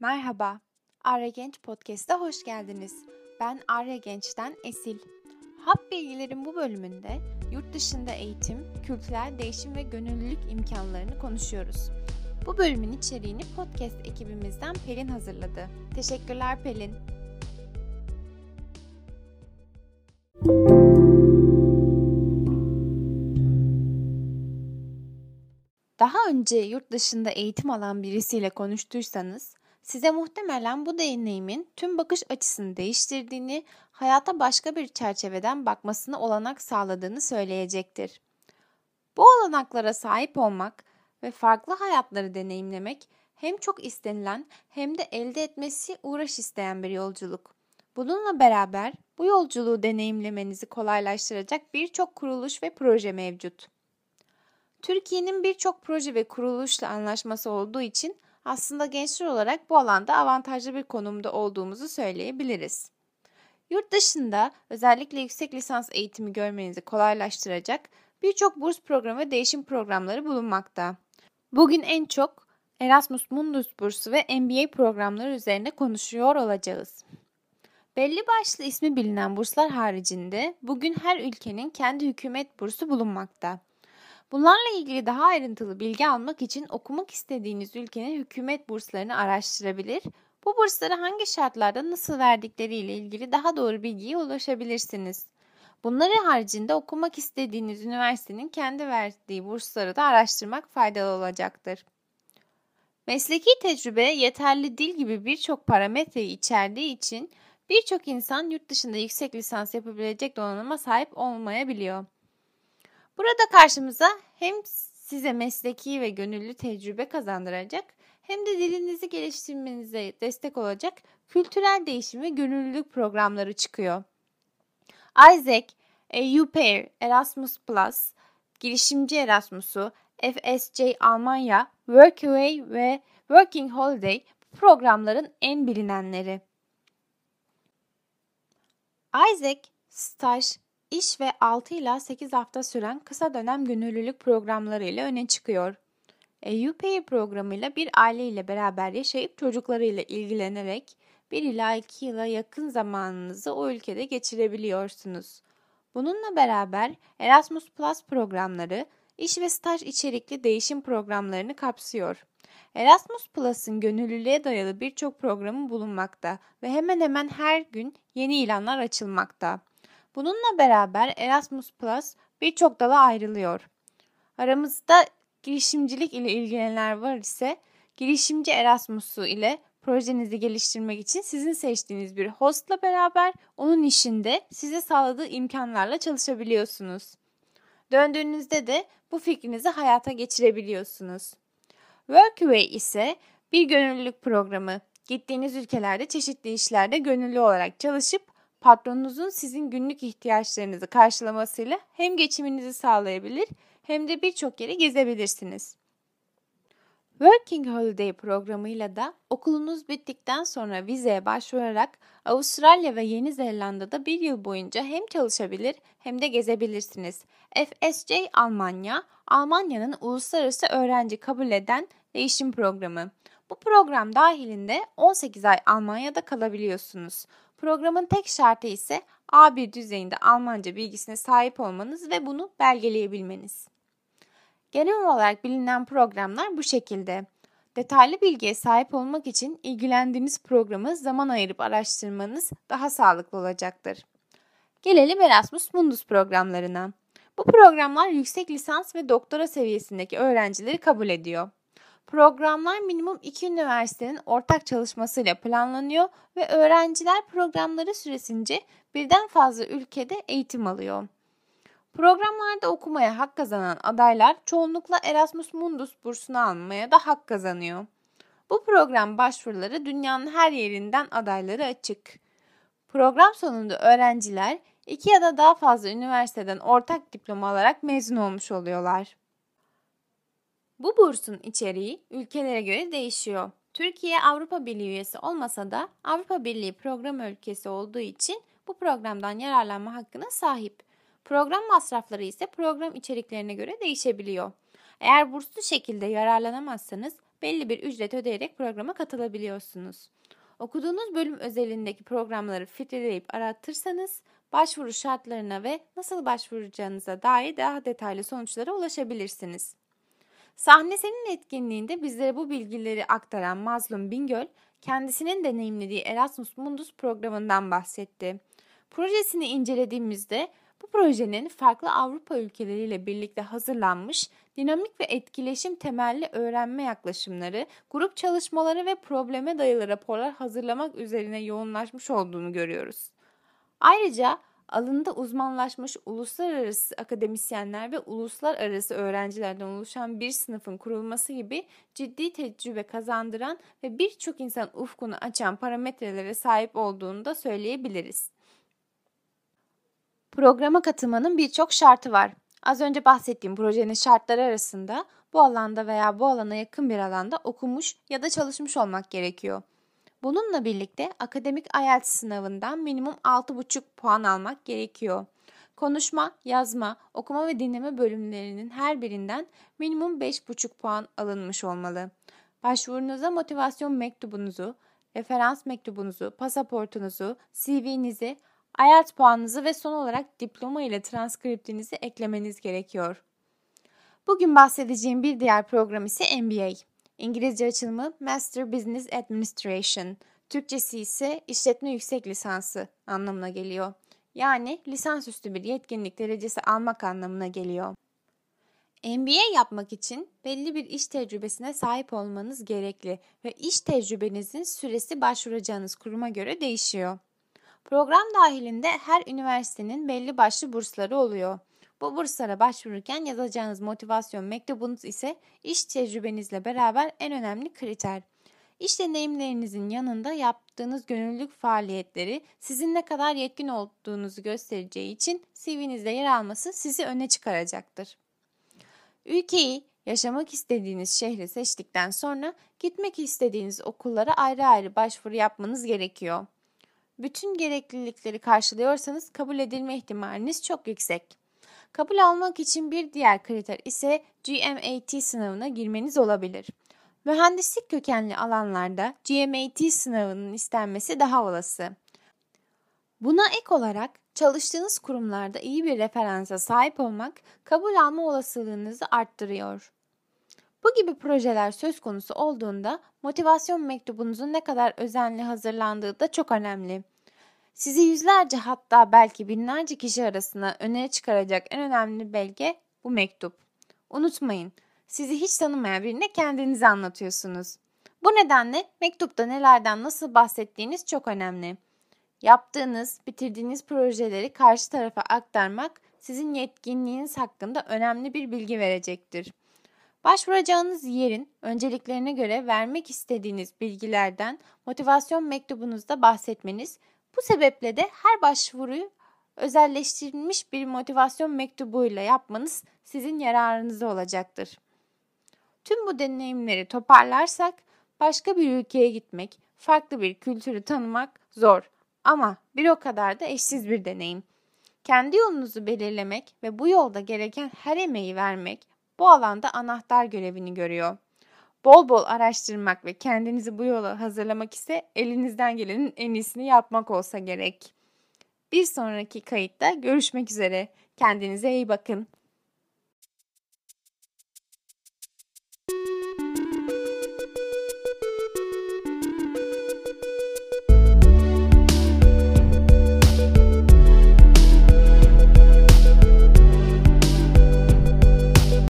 Merhaba, Arya Genç Podcast'a hoş geldiniz. Ben Arya Genç'ten Esil. Hap bilgilerin bu bölümünde yurt dışında eğitim, kültürel değişim ve gönüllülük imkanlarını konuşuyoruz. Bu bölümün içeriğini podcast ekibimizden Pelin hazırladı. Teşekkürler Pelin. Daha önce yurt dışında eğitim alan birisiyle konuştuysanız size muhtemelen bu deneyimin tüm bakış açısını değiştirdiğini, hayata başka bir çerçeveden bakmasına olanak sağladığını söyleyecektir. Bu olanaklara sahip olmak ve farklı hayatları deneyimlemek hem çok istenilen hem de elde etmesi uğraş isteyen bir yolculuk. Bununla beraber bu yolculuğu deneyimlemenizi kolaylaştıracak birçok kuruluş ve proje mevcut. Türkiye'nin birçok proje ve kuruluşla anlaşması olduğu için aslında gençler olarak bu alanda avantajlı bir konumda olduğumuzu söyleyebiliriz. Yurt dışında özellikle yüksek lisans eğitimi görmenizi kolaylaştıracak birçok burs programı ve değişim programları bulunmakta. Bugün en çok Erasmus Mundus bursu ve MBA programları üzerine konuşuyor olacağız. Belli başlı ismi bilinen burslar haricinde bugün her ülkenin kendi hükümet bursu bulunmakta. Bunlarla ilgili daha ayrıntılı bilgi almak için okumak istediğiniz ülkenin hükümet burslarını araştırabilir, bu bursları hangi şartlarda nasıl verdikleriyle ilgili daha doğru bilgiye ulaşabilirsiniz. Bunları haricinde okumak istediğiniz üniversitenin kendi verdiği bursları da araştırmak faydalı olacaktır. Mesleki tecrübe yeterli dil gibi birçok parametreyi içerdiği için birçok insan yurt dışında yüksek lisans yapabilecek donanıma sahip olmayabiliyor. Burada karşımıza hem size mesleki ve gönüllü tecrübe kazandıracak hem de dilinizi geliştirmenize destek olacak kültürel değişim ve gönüllülük programları çıkıyor. Isaac, EU Pair, Erasmus Plus, Girişimci Erasmus'u, FSC Almanya, Workaway ve Working Holiday programların en bilinenleri. Isaac, staj, iş ve 6 ila 8 hafta süren kısa dönem gönüllülük programları ile öne çıkıyor. EUPay programıyla bir aile ile beraber yaşayıp çocuklarıyla ilgilenerek 1 ila 2 yıla yakın zamanınızı o ülkede geçirebiliyorsunuz. Bununla beraber Erasmus Plus programları iş ve staj içerikli değişim programlarını kapsıyor. Erasmus Plus'ın gönüllülüğe dayalı birçok programı bulunmakta ve hemen hemen her gün yeni ilanlar açılmakta. Bununla beraber Erasmus Plus birçok dala ayrılıyor. Aramızda girişimcilik ile ilgilenenler var ise girişimci Erasmus'u ile projenizi geliştirmek için sizin seçtiğiniz bir hostla beraber onun işinde size sağladığı imkanlarla çalışabiliyorsunuz. Döndüğünüzde de bu fikrinizi hayata geçirebiliyorsunuz. Workaway ise bir gönüllülük programı. Gittiğiniz ülkelerde çeşitli işlerde gönüllü olarak çalışıp patronunuzun sizin günlük ihtiyaçlarınızı karşılamasıyla hem geçiminizi sağlayabilir hem de birçok yere gezebilirsiniz. Working Holiday programıyla da okulunuz bittikten sonra vizeye başvurarak Avustralya ve Yeni Zelanda'da bir yıl boyunca hem çalışabilir hem de gezebilirsiniz. FSC Almanya, Almanya'nın uluslararası öğrenci kabul eden değişim programı. Bu program dahilinde 18 ay Almanya'da kalabiliyorsunuz. Programın tek şartı ise A1 düzeyinde Almanca bilgisine sahip olmanız ve bunu belgeleyebilmeniz. Genel olarak bilinen programlar bu şekilde. Detaylı bilgiye sahip olmak için ilgilendiğiniz programı zaman ayırıp araştırmanız daha sağlıklı olacaktır. Gelelim Erasmus Mundus programlarına. Bu programlar yüksek lisans ve doktora seviyesindeki öğrencileri kabul ediyor. Programlar minimum iki üniversitenin ortak çalışmasıyla planlanıyor ve öğrenciler programları süresince birden fazla ülkede eğitim alıyor. Programlarda okumaya hak kazanan adaylar çoğunlukla Erasmus Mundus bursunu almaya da hak kazanıyor. Bu program başvuruları dünyanın her yerinden adayları açık. Program sonunda öğrenciler iki ya da daha fazla üniversiteden ortak diploma alarak mezun olmuş oluyorlar. Bu bursun içeriği ülkelere göre değişiyor. Türkiye Avrupa Birliği üyesi olmasa da Avrupa Birliği program ülkesi olduğu için bu programdan yararlanma hakkına sahip. Program masrafları ise program içeriklerine göre değişebiliyor. Eğer burslu şekilde yararlanamazsanız belli bir ücret ödeyerek programa katılabiliyorsunuz. Okuduğunuz bölüm özelindeki programları filtreleyip aratırsanız başvuru şartlarına ve nasıl başvuracağınıza dair daha detaylı sonuçlara ulaşabilirsiniz. Sahne Senin etkinliğinde bizlere bu bilgileri aktaran Mazlum Bingöl, kendisinin deneyimlediği Erasmus Mundus programından bahsetti. Projesini incelediğimizde bu projenin farklı Avrupa ülkeleriyle birlikte hazırlanmış dinamik ve etkileşim temelli öğrenme yaklaşımları, grup çalışmaları ve probleme dayalı raporlar hazırlamak üzerine yoğunlaşmış olduğunu görüyoruz. Ayrıca alanında uzmanlaşmış uluslararası akademisyenler ve uluslararası öğrencilerden oluşan bir sınıfın kurulması gibi ciddi tecrübe kazandıran ve birçok insan ufkunu açan parametrelere sahip olduğunu da söyleyebiliriz. Programa katılmanın birçok şartı var. Az önce bahsettiğim projenin şartları arasında bu alanda veya bu alana yakın bir alanda okumuş ya da çalışmış olmak gerekiyor. Bununla birlikte akademik IELTS sınavından minimum 6,5 puan almak gerekiyor. Konuşma, yazma, okuma ve dinleme bölümlerinin her birinden minimum 5,5 puan alınmış olmalı. Başvurunuza motivasyon mektubunuzu, referans mektubunuzu, pasaportunuzu, CV'nizi, IELTS puanınızı ve son olarak diploma ile transkriptinizi eklemeniz gerekiyor. Bugün bahsedeceğim bir diğer program ise MBA. İngilizce açılımı Master Business Administration. Türkçesi ise işletme yüksek lisansı anlamına geliyor. Yani lisansüstü bir yetkinlik derecesi almak anlamına geliyor. MBA yapmak için belli bir iş tecrübesine sahip olmanız gerekli ve iş tecrübenizin süresi başvuracağınız kuruma göre değişiyor. Program dahilinde her üniversitenin belli başlı bursları oluyor. Bu burslara başvururken yazacağınız motivasyon mektubunuz ise iş tecrübenizle beraber en önemli kriter. İş deneyimlerinizin yanında yaptığınız gönüllülük faaliyetleri sizin ne kadar yetkin olduğunuzu göstereceği için CV'nizde yer alması sizi öne çıkaracaktır. Ülkeyi, yaşamak istediğiniz şehri seçtikten sonra gitmek istediğiniz okullara ayrı ayrı başvuru yapmanız gerekiyor. Bütün gereklilikleri karşılıyorsanız kabul edilme ihtimaliniz çok yüksek. Kabul almak için bir diğer kriter ise GMAT sınavına girmeniz olabilir. Mühendislik kökenli alanlarda GMAT sınavının istenmesi daha olası. Buna ek olarak çalıştığınız kurumlarda iyi bir referansa sahip olmak kabul alma olasılığınızı arttırıyor. Bu gibi projeler söz konusu olduğunda motivasyon mektubunuzun ne kadar özenli hazırlandığı da çok önemli. Sizi yüzlerce hatta belki binlerce kişi arasında öne çıkaracak en önemli belge bu mektup. Unutmayın, sizi hiç tanımayan birine kendinizi anlatıyorsunuz. Bu nedenle mektupta nelerden nasıl bahsettiğiniz çok önemli. Yaptığınız, bitirdiğiniz projeleri karşı tarafa aktarmak sizin yetkinliğiniz hakkında önemli bir bilgi verecektir. Başvuracağınız yerin önceliklerine göre vermek istediğiniz bilgilerden motivasyon mektubunuzda bahsetmeniz bu sebeple de her başvuruyu özelleştirilmiş bir motivasyon mektubuyla yapmanız sizin yararınıza olacaktır. Tüm bu deneyimleri toparlarsak başka bir ülkeye gitmek, farklı bir kültürü tanımak zor ama bir o kadar da eşsiz bir deneyim. Kendi yolunuzu belirlemek ve bu yolda gereken her emeği vermek bu alanda anahtar görevini görüyor. Bol bol araştırmak ve kendinizi bu yola hazırlamak ise elinizden gelenin en iyisini yapmak olsa gerek. Bir sonraki kayıtta görüşmek üzere. Kendinize iyi bakın.